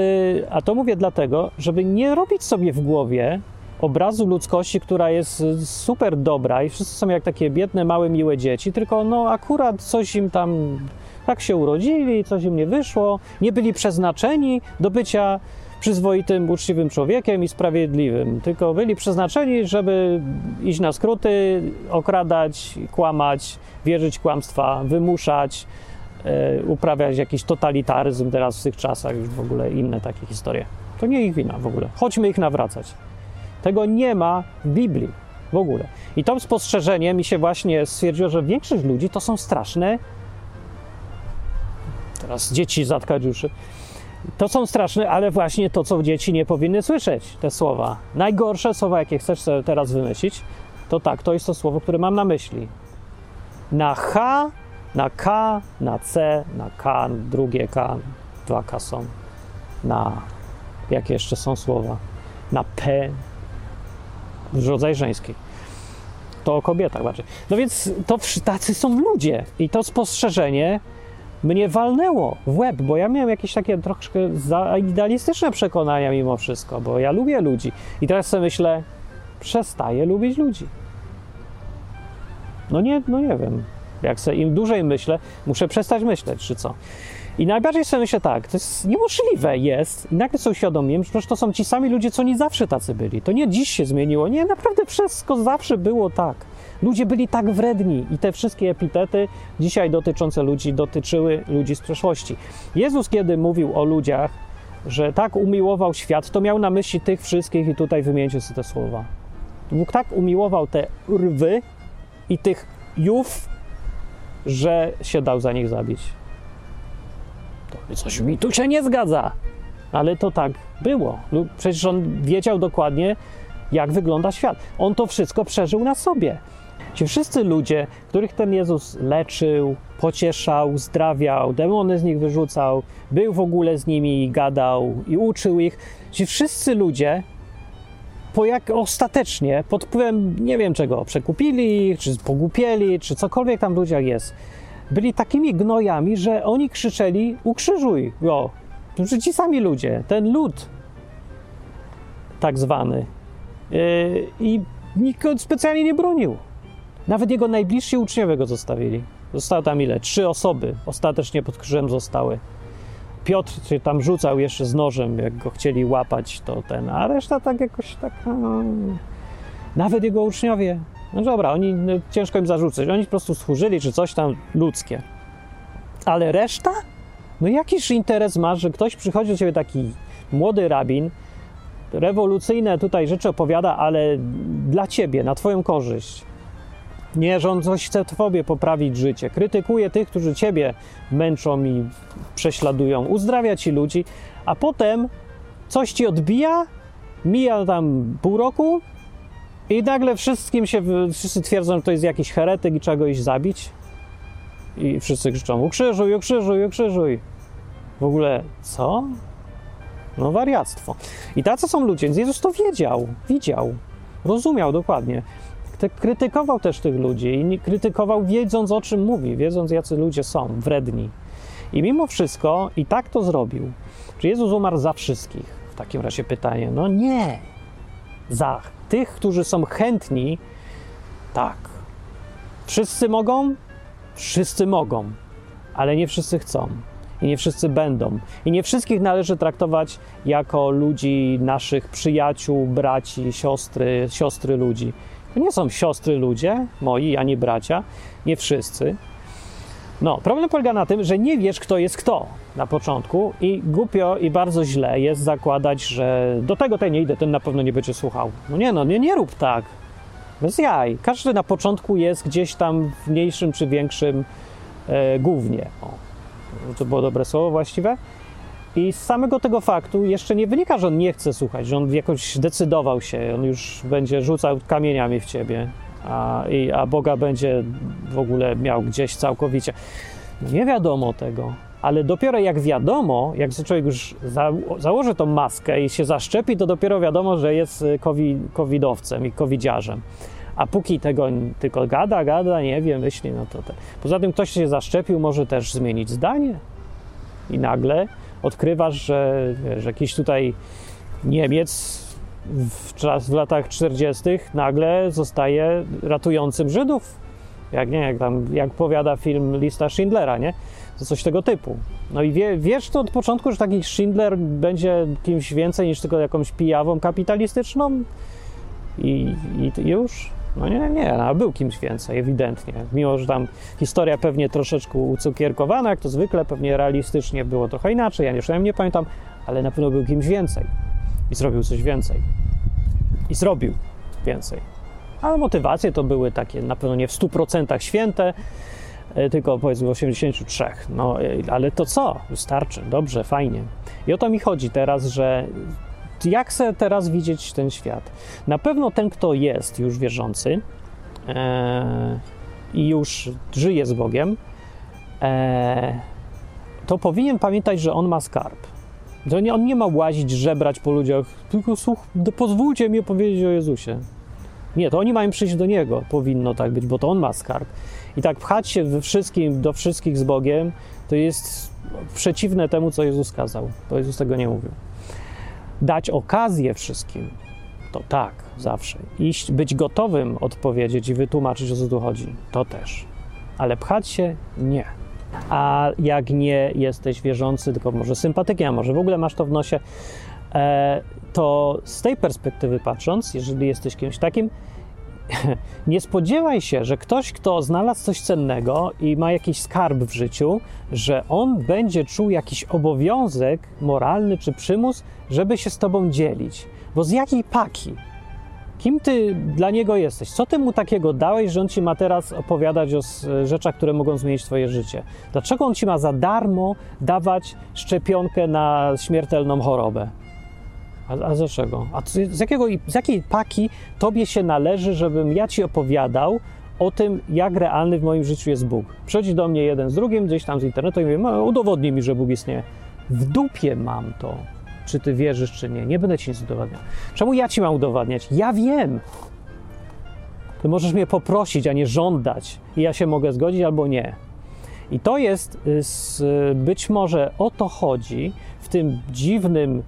a to mówię dlatego, żeby nie robić sobie w głowie obrazu ludzkości, która jest super dobra i wszyscy są jak takie biedne, małe, miłe dzieci, tylko no akurat coś im tam tak się urodzili, coś im nie wyszło, nie byli przeznaczeni do bycia przyzwoitym, uczciwym człowiekiem i sprawiedliwym, tylko byli przeznaczeni, żeby iść na skróty, okradać, kłamać, wierzyć kłamstwa, wymuszać, e, uprawiać jakiś totalitaryzm teraz w tych czasach, już w ogóle inne takie historie. To nie ich wina w ogóle. Chodźmy ich nawracać. Tego nie ma w Biblii w ogóle. I to spostrzeżenie mi się właśnie stwierdziło, że większość ludzi to są straszne. Teraz dzieci zatkać uszy. To są straszne, ale właśnie to, co dzieci nie powinny słyszeć, te słowa. Najgorsze słowa, jakie chcesz sobie teraz wymyślić, to tak, to jest to słowo, które mam na myśli. Na H, na K, na C, na K, drugie K, dwa K są. Na, jakie jeszcze są słowa? Na P, rodzaj żeński. To o kobietach bardziej. No więc to tacy są ludzie. I to spostrzeżenie mnie walnęło w łeb, bo ja miałem jakieś takie troszkę idealistyczne przekonania mimo wszystko, bo ja lubię ludzi. I teraz sobie myślę, przestaję lubić ludzi. No nie, no nie wiem. Jak sobie im dłużej myślę, muszę przestać myśleć, czy co. I najbardziej sobie myślę tak, to jest niemożliwe jest. I nagle sobie uświadomiłem, że to są ci sami ludzie, co nie zawsze tacy byli. To nie dziś się zmieniło. Nie, naprawdę wszystko zawsze było tak. Ludzie byli tak wredni i te wszystkie epitety dzisiaj dotyczące ludzi dotyczyły ludzi z przeszłości. Jezus, kiedy mówił o ludziach, że tak umiłował świat, to miał na myśli tych wszystkich i tutaj wymieńcie sobie te słowa. Bóg tak umiłował te rwy i tych jów, że się dał za nich zabić. To coś mi tu się nie zgadza. Ale to tak było. Przecież on wiedział dokładnie, jak wygląda świat. On to wszystko przeżył na sobie. Ci wszyscy ludzie, których ten Jezus leczył, pocieszał, uzdrawiał, demony z nich wyrzucał, był w ogóle z nimi i gadał i uczył ich, ci wszyscy ludzie po jak ostatecznie, pod wpływem nie wiem czego, przekupili ich, czy pogłupieli, czy cokolwiek tam w ludziach jest, byli takimi gnojami, że oni krzyczeli ukrzyżuj go. Znaczy ci sami ludzie, ten lud tak zwany. Yy, I nikt specjalnie nie bronił. Nawet jego najbliżsi uczniowie go zostawili. Zostało tam ile? Trzy osoby ostatecznie pod krzyżem zostały. Piotr się tam rzucał jeszcze z nożem, jak go chcieli łapać, to ten, a reszta tak jakoś tak. No, nawet jego uczniowie. No dobra, oni no, ciężko im zarzucać. Oni po prostu służyli, czy coś tam ludzkie. Ale reszta? No jakiż interes masz, że ktoś przychodzi do ciebie taki młody rabin, rewolucyjne tutaj rzeczy opowiada, ale dla ciebie, na twoją korzyść. Nie, że on coś chce tobie poprawić życie. Krytykuje tych, którzy ciebie męczą i prześladują. Uzdrawia ci ludzi, a potem coś ci odbija, mija tam pół roku i nagle wszystkim się, wszyscy twierdzą, że to jest jakiś heretyk i trzeba go iść zabić. I wszyscy krzyczą, ukrzyżuj, ukrzyżuj, ukrzyżuj. W ogóle, co? No wariactwo. I tacy są ludzie, więc Jezus to wiedział, widział, rozumiał dokładnie. Krytykował też tych ludzi i krytykował wiedząc o czym mówi, wiedząc jacy ludzie są, wredni. I mimo wszystko i tak to zrobił. Czy Jezus umarł za wszystkich? W takim razie pytanie, no nie. Za tych, którzy są chętni, tak. Wszyscy mogą? Wszyscy mogą, ale nie wszyscy chcą. I nie wszyscy będą. I nie wszystkich należy traktować jako ludzi, naszych przyjaciół, braci, siostry, siostry ludzi. To nie są siostry ludzie, moi, ani bracia, nie wszyscy. No, problem polega na tym, że nie wiesz, kto jest kto na początku i głupio i bardzo źle jest zakładać, że do tego ten nie idę, ten na pewno nie będzie słuchał. No nie, no nie, nie rób tak. Bez jaj. Każdy na początku jest gdzieś tam w mniejszym czy większym e, głównie. O, to było dobre słowo właściwe. I z samego tego faktu jeszcze nie wynika, że on nie chce słuchać, że on jakoś decydował się, on już będzie rzucał kamieniami w ciebie, a, i, a Boga będzie w ogóle miał gdzieś całkowicie. No nie wiadomo tego, ale dopiero jak wiadomo, jak człowiek już za, założy tą maskę i się zaszczepi, to dopiero wiadomo, że jest y, covi, covidowcem i covidziarzem. A póki tego tylko gada, gada, nie wiem, myśli, no to te. Poza tym ktoś się zaszczepił, może też zmienić zdanie i nagle odkrywasz, że jakiś tutaj Niemiec w, czas, w latach 40. nagle zostaje ratującym Żydów. Jak nie, jak tam, jak powiada film Lista Schindlera, nie? To coś tego typu. No i wie, wiesz to od początku, że taki Schindler będzie kimś więcej niż tylko jakąś pijawą kapitalistyczną i, i już? No nie, nie, no, był kimś więcej, ewidentnie. Mimo, że tam historia pewnie troszeczkę ucukierkowana, jak to zwykle, pewnie realistycznie było trochę inaczej, ja nie, nie pamiętam, ale na pewno był kimś więcej i zrobił coś więcej. I zrobił więcej. Ale motywacje to były takie na pewno nie w 100% święte, e, tylko powiedzmy w 83. No, e, ale to co? Wystarczy, dobrze, fajnie. I o to mi chodzi teraz, że jak chcę teraz widzieć ten świat? Na pewno ten, kto jest już wierzący e, i już żyje z Bogiem, e, to powinien pamiętać, że on ma skarb. To nie, on nie ma łazić, żebrać po ludziach, tylko słuch, pozwólcie mi opowiedzieć o Jezusie. Nie, to oni mają przyjść do Niego, powinno tak być, bo to On ma skarb. I tak pchać się we wszystkim, do wszystkich z Bogiem, to jest przeciwne temu, co Jezus kazał, bo Jezus tego nie mówił. Dać okazję wszystkim, to tak, zawsze. Iść, być gotowym odpowiedzieć i wytłumaczyć, o co tu chodzi, to też. Ale pchać się, nie. A jak nie jesteś wierzący, tylko może sympatykiem, a może w ogóle masz to w nosie, e, to z tej perspektywy patrząc, jeżeli jesteś kimś takim, nie spodziewaj się, że ktoś, kto znalazł coś cennego i ma jakiś skarb w życiu, że on będzie czuł jakiś obowiązek moralny czy przymus, żeby się z tobą dzielić. Bo z jakiej paki? Kim ty dla niego jesteś? Co ty mu takiego dałeś, że on ci ma teraz opowiadać o rzeczach, które mogą zmienić twoje życie? Dlaczego on ci ma za darmo dawać szczepionkę na śmiertelną chorobę? A, a dlaczego? A z, jakiego, z jakiej paki tobie się należy, żebym ja ci opowiadał o tym, jak realny w moim życiu jest Bóg? Przychodzi do mnie jeden z drugim, gdzieś tam z internetu i mówi, "No, udowodnij mi, że Bóg istnieje. W dupie mam to, czy ty wierzysz, czy nie. Nie będę ci nic udowadniał. Czemu ja ci mam udowadniać? Ja wiem. Ty możesz mnie poprosić, a nie żądać. I ja się mogę zgodzić albo nie. I to jest, y, być może o to chodzi w tym dziwnym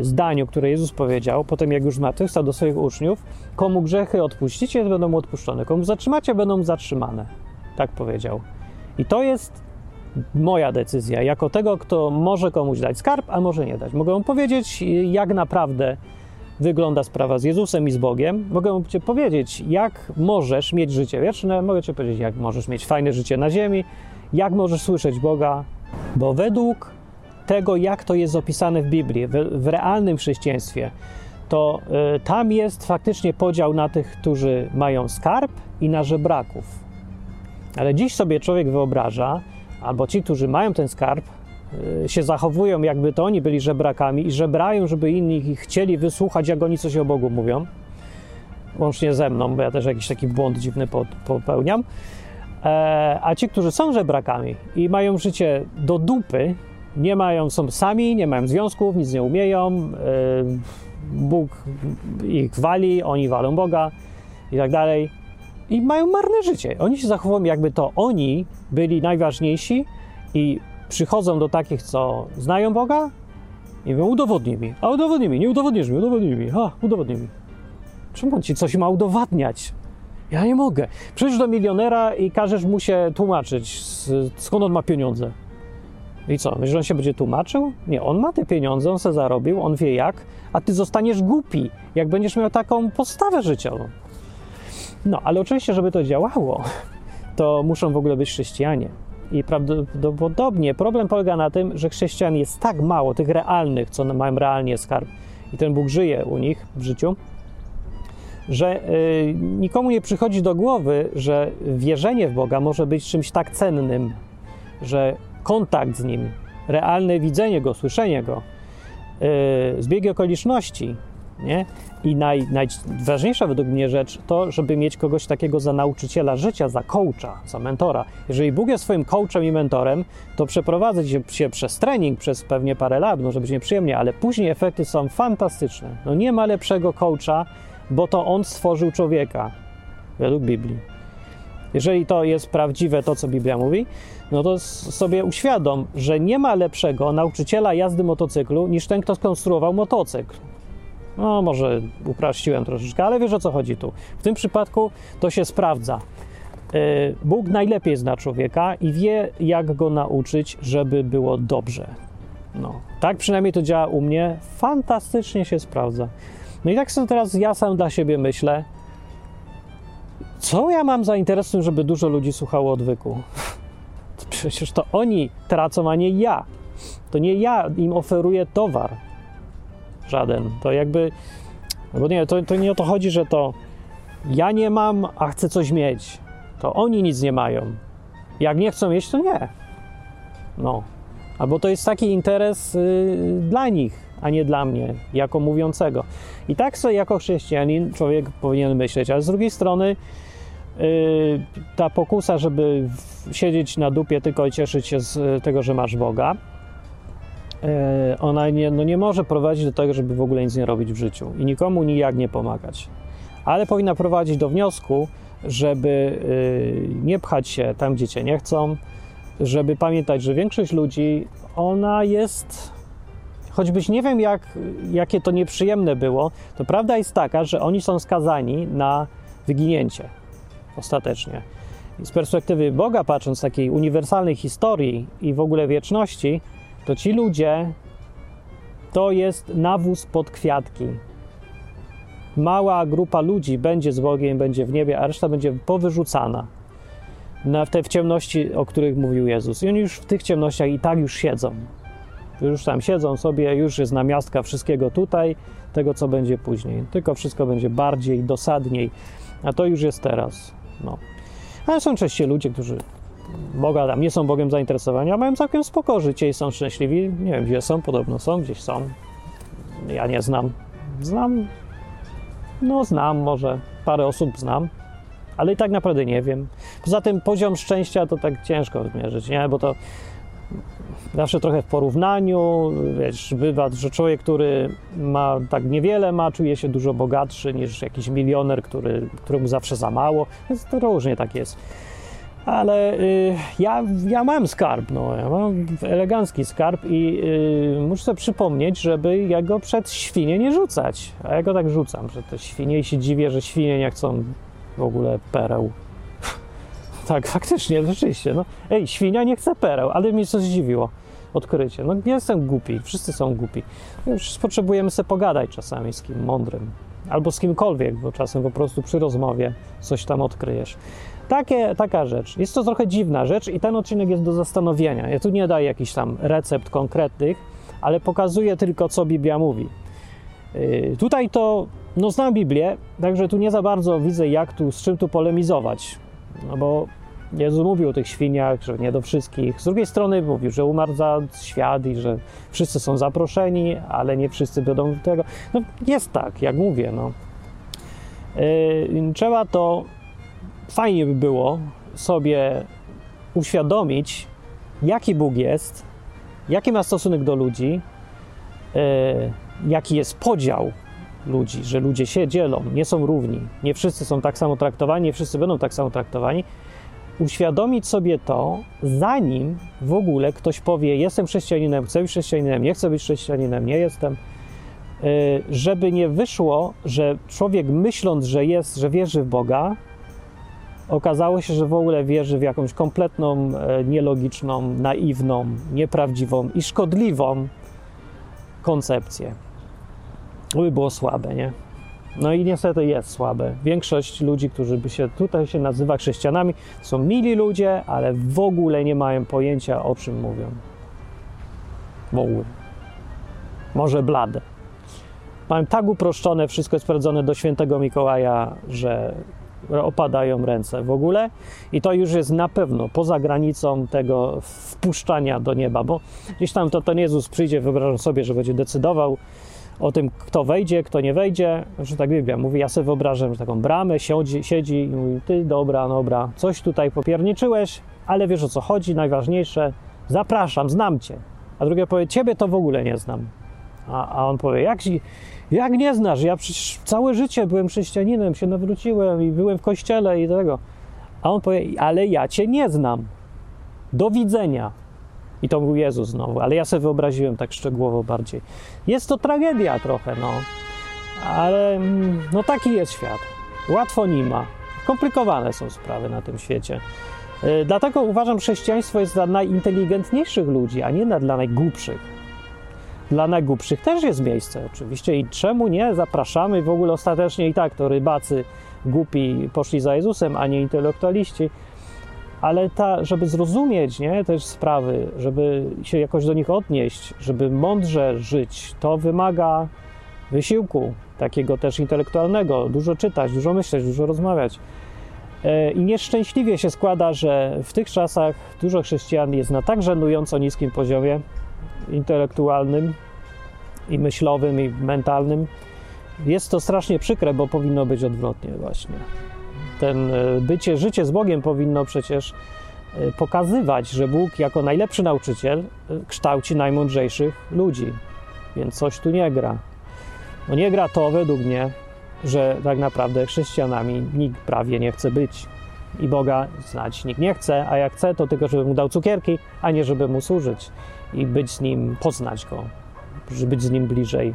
zdaniu, które Jezus powiedział, potem jak już zmartwychwstał do swoich uczniów, komu grzechy odpuścicie, będą mu odpuszczone, komu zatrzymacie, będą zatrzymane. Tak powiedział. I to jest moja decyzja, jako tego, kto może komuś dać skarb, a może nie dać. Mogę mu powiedzieć, jak naprawdę wygląda sprawa z Jezusem i z Bogiem. Mogę ci powiedzieć, jak możesz mieć życie wieczne, mogę ci powiedzieć, jak możesz mieć fajne życie na ziemi, jak możesz słyszeć Boga, bo według tego, jak to jest opisane w Biblii, w, w realnym chrześcijaństwie, to y, tam jest faktycznie podział na tych, którzy mają skarb i na żebraków. Ale dziś sobie człowiek wyobraża, albo ci, którzy mają ten skarb, y, się zachowują, jakby to oni byli żebrakami i żebrają, żeby inni ich chcieli wysłuchać, jak oni coś o Bogu mówią. Łącznie ze mną, bo ja też jakiś taki błąd dziwny po- popełniam. E, a ci, którzy są żebrakami i mają życie do dupy, nie mają, są sami, nie mają związków, nic nie umieją, e, Bóg ich wali, oni walą Boga i tak dalej. I mają marne życie. Oni się zachowują, jakby to oni byli najważniejsi i przychodzą do takich, co znają Boga i mówią, udowodnij mi. A udowodnij mi, nie udowodnisz mi, udowodnij mi. Ha, udowodnij mi. Czemu on ci coś ma udowadniać? Ja nie mogę. Przyjdź do milionera i każesz mu się tłumaczyć, skąd on ma pieniądze. I co, myślisz, że on się będzie tłumaczył? Nie, on ma te pieniądze, on se zarobił, on wie jak, a ty zostaniesz głupi, jak będziesz miał taką postawę życiową. No, ale oczywiście, żeby to działało, to muszą w ogóle być chrześcijanie. I prawdopodobnie problem polega na tym, że chrześcijan jest tak mało, tych realnych, co mają realnie skarb, i ten Bóg żyje u nich w życiu, że y, nikomu nie przychodzi do głowy, że wierzenie w Boga może być czymś tak cennym, że kontakt z Nim, realne widzenie Go, słyszenie Go, y, zbiegi okoliczności, nie? I naj, najważniejsza według mnie rzecz to, żeby mieć kogoś takiego za nauczyciela życia, za coacha, za mentora. Jeżeli Bóg jest swoim coachem i mentorem, to przeprowadzać się przez trening przez pewnie parę lat, może być nieprzyjemnie, ale później efekty są fantastyczne. No nie ma lepszego coacha, bo to on stworzył człowieka, według Biblii. Jeżeli to jest prawdziwe, to co Biblia mówi, no to sobie uświadom, że nie ma lepszego nauczyciela jazdy motocyklu niż ten, kto skonstruował motocykl. No, może uprościłem troszeczkę, ale wiesz o co chodzi tu. W tym przypadku to się sprawdza. Yy, Bóg najlepiej zna człowieka i wie, jak go nauczyć, żeby było dobrze. No, tak przynajmniej to działa u mnie. Fantastycznie się sprawdza. No i tak sobie teraz ja sam dla siebie myślę, co ja mam za interes tym, żeby dużo ludzi słuchało odwyku? Przecież to oni tracą, a nie ja. To nie ja im oferuję towar. Żaden. To jakby. no Bo nie, to, to nie o to chodzi, że to ja nie mam, a chcę coś mieć. To oni nic nie mają. Jak nie chcą mieć, to nie. No. Albo to jest taki interes y, dla nich, a nie dla mnie, jako mówiącego. I tak sobie jako chrześcijanin człowiek powinien myśleć, ale z drugiej strony ta pokusa, żeby siedzieć na dupie tylko i cieszyć się z y, tego, że masz Boga, y, ona nie, no nie może prowadzić do tego, żeby w ogóle nic nie robić w życiu i nikomu nijak nie pomagać. Ale powinna prowadzić do wniosku, żeby y, nie pchać się tam, gdzie cię nie chcą, żeby pamiętać, że większość ludzi, ona jest, choćbyś nie wiem, jak, jakie to nieprzyjemne było, to prawda jest taka, że oni są skazani na wyginięcie ostatecznie. I z perspektywy Boga, patrząc takiej uniwersalnej historii i w ogóle wieczności, to ci ludzie to jest nawóz pod kwiatki. mała grupa ludzi będzie z Bogiem, będzie w niebie, a reszta będzie powyrzucana na te w ciemności, o których mówił Jezus. I oni już w tych ciemnościach i tak już siedzą. Już tam siedzą sobie, już jest namiastka wszystkiego tutaj, tego co będzie później. Tylko wszystko będzie bardziej, dosadniej, a to już jest teraz. No. Ale są częściej ludzie, którzy Boga tam nie są Bogiem zainteresowani, a mają całkiem spoko życie i są szczęśliwi. Nie wiem, gdzie są, podobno są, gdzieś są. Ja nie znam. Znam, no znam może, parę osób znam, ale i tak naprawdę nie wiem. Poza tym poziom szczęścia to tak ciężko zmierzyć, nie? Bo to zawsze trochę w porównaniu, wiesz, bywa, że człowiek, który ma tak niewiele ma, czuje się dużo bogatszy niż jakiś milioner, który, któremu zawsze za mało, więc to różnie tak jest. Ale y, ja, ja mam skarb, no, ja mam elegancki skarb i y, muszę sobie przypomnieć, żeby jego przed świnie nie rzucać. A ja go tak rzucam, że te świnie i się dziwię, że świnie nie chcą w ogóle pereł. Tak, faktycznie, rzeczywiście. No. Ej, świnia nie chce pereł, ale mnie coś zdziwiło. Odkrycie. No nie jestem głupi, wszyscy są głupi. Już potrzebujemy sobie pogadać czasami z kim mądrym. Albo z kimkolwiek, bo czasem po prostu przy rozmowie coś tam odkryjesz. Takie, taka rzecz. Jest to trochę dziwna rzecz i ten odcinek jest do zastanowienia. Ja tu nie daję jakichś tam recept konkretnych, ale pokazuję tylko, co Biblia mówi. Yy, tutaj to, no znam Biblię, także tu nie za bardzo widzę, jak tu, z czym tu polemizować. No bo Jezus mówił o tych świniach, że nie do wszystkich. Z drugiej strony mówił, że umarł za świat i że wszyscy są zaproszeni, ale nie wszyscy będą do tego. No jest tak, jak mówię, no. Yy, trzeba to fajnie by było sobie uświadomić, jaki Bóg jest, jaki ma stosunek do ludzi, yy, jaki jest podział ludzi, że ludzie się dzielą, nie są równi, nie wszyscy są tak samo traktowani, nie wszyscy będą tak samo traktowani. Uświadomić sobie to, zanim w ogóle ktoś powie: Jestem chrześcijaninem, chcę być chrześcijaninem, nie chcę być chrześcijaninem, nie jestem. Yy, żeby nie wyszło, że człowiek myśląc, że jest, że wierzy w Boga, okazało się, że w ogóle wierzy w jakąś kompletną, e, nielogiczną, naiwną, nieprawdziwą i szkodliwą koncepcję. By było słabe, nie? No i niestety jest słabe. Większość ludzi, którzy by się tutaj się nazywa chrześcijanami, są mili ludzie, ale w ogóle nie mają pojęcia o czym mówią. W ogóle. Może blade. Mają tak uproszczone, wszystko sprawdzone do świętego Mikołaja, że opadają ręce w ogóle i to już jest na pewno poza granicą tego wpuszczania do nieba, bo gdzieś tam to ten Jezus przyjdzie, wyobrażam sobie, że będzie decydował o tym, kto wejdzie, kto nie wejdzie, że tak Biblia mówi, ja sobie wyobrażam, że taką bramę siedzi, siedzi i mówi, ty dobra, dobra, coś tutaj popierniczyłeś, ale wiesz o co chodzi, najważniejsze, zapraszam, znam cię. A drugie powie, ciebie to w ogóle nie znam. A, a on powie, jak, jak nie znasz? Ja przecież całe życie byłem chrześcijaninem, się nawróciłem i byłem w kościele i tego. A on powie, ale ja cię nie znam. Do widzenia. I to był Jezus znowu, ale ja sobie wyobraziłem tak szczegółowo bardziej. Jest to tragedia trochę, no. Ale no taki jest świat. Łatwo nie ma. Komplikowane są sprawy na tym świecie. Yy, dlatego uważam, że chrześcijaństwo jest dla najinteligentniejszych ludzi, a nie dla najgłupszych. Dla najgłupszych też jest miejsce oczywiście i czemu nie? Zapraszamy w ogóle ostatecznie i tak to rybacy głupi poszli za Jezusem, a nie intelektualiści ale ta, żeby zrozumieć nie, też sprawy, żeby się jakoś do nich odnieść, żeby mądrze żyć, to wymaga wysiłku takiego też intelektualnego, dużo czytać, dużo myśleć, dużo rozmawiać. I nieszczęśliwie się składa, że w tych czasach dużo chrześcijan jest na tak żenująco niskim poziomie intelektualnym i myślowym i mentalnym. Jest to strasznie przykre, bo powinno być odwrotnie właśnie ten e, bycie, życie z Bogiem powinno przecież e, pokazywać, że Bóg jako najlepszy nauczyciel e, kształci najmądrzejszych ludzi. Więc coś tu nie gra. No nie gra to według mnie, że tak naprawdę chrześcijanami nikt prawie nie chce być. I Boga znać nikt nie chce, a jak chce, to tylko żeby mu dał cukierki, a nie żeby mu służyć i być z nim, poznać go, być z nim bliżej.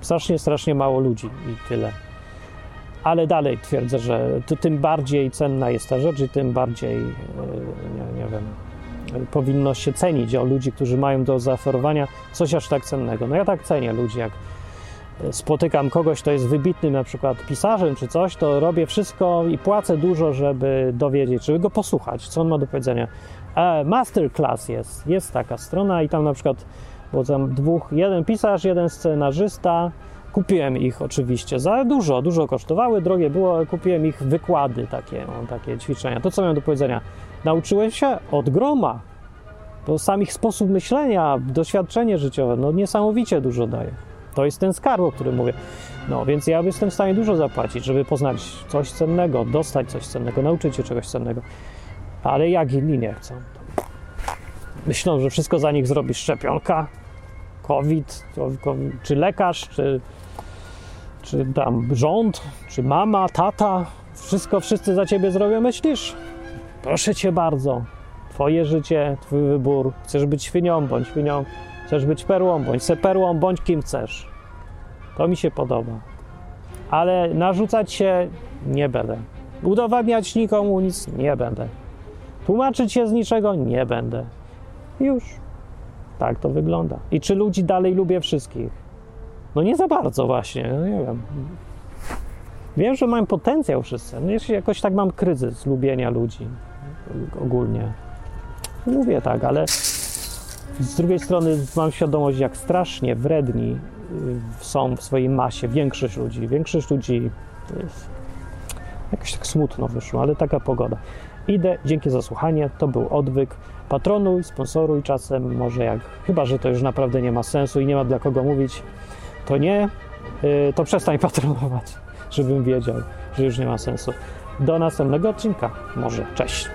Strasznie, strasznie mało ludzi i tyle ale dalej twierdzę, że tym bardziej cenna jest ta rzecz i tym bardziej, e, nie, nie wiem, powinno się cenić o ludzi, którzy mają do zaoferowania coś aż tak cennego. No ja tak cenię ludzi jak spotykam kogoś, kto jest wybitnym na przykład pisarzem czy coś, to robię wszystko i płacę dużo, żeby dowiedzieć, żeby go posłuchać, co on ma do powiedzenia. E, masterclass jest, jest taka strona i tam na przykład było tam dwóch, jeden pisarz, jeden scenarzysta. Kupiłem ich oczywiście za dużo, dużo kosztowały, drogie było, ale kupiłem ich wykłady takie, takie ćwiczenia. To, co miałem do powiedzenia, nauczyłem się od groma, bo sam ich sposób myślenia, doświadczenie życiowe, no niesamowicie dużo daje. To jest ten skarb, o którym mówię. No, więc ja jestem w stanie dużo zapłacić, żeby poznać coś cennego, dostać coś cennego, nauczyć się czegoś cennego. Ale jak inni nie chcą. to Myślą, że wszystko za nich zrobi szczepionka, COVID, czy lekarz, czy, czy tam rząd, czy mama, tata. Wszystko wszyscy za ciebie zrobią, myślisz? Proszę cię bardzo. Twoje życie, twój wybór. Chcesz być świnią, bądź świnią. Chcesz być perłą, bądź se perłą, bądź kim chcesz. To mi się podoba. Ale narzucać się nie będę. Udowadniać nikomu nic nie będę. Tłumaczyć się z niczego nie będę. Już. Tak to wygląda. I czy ludzi dalej lubię wszystkich? No nie za bardzo właśnie, no nie wiem. Wiem, że mam potencjał wszyscy. No jakoś tak mam kryzys lubienia ludzi ogólnie. Mówię tak, ale z drugiej strony mam świadomość, jak strasznie wredni y, są w swojej masie większość ludzi. Większość ludzi jest jakoś tak smutno wyszło, ale taka pogoda. Idę, dzięki za słuchanie, to był odwyk patronuj, sponsoruj czasem, może jak, chyba że to już naprawdę nie ma sensu i nie ma dla kogo mówić, to nie, yy, to przestań patronować, żebym wiedział, że już nie ma sensu. Do następnego odcinka, może, cześć.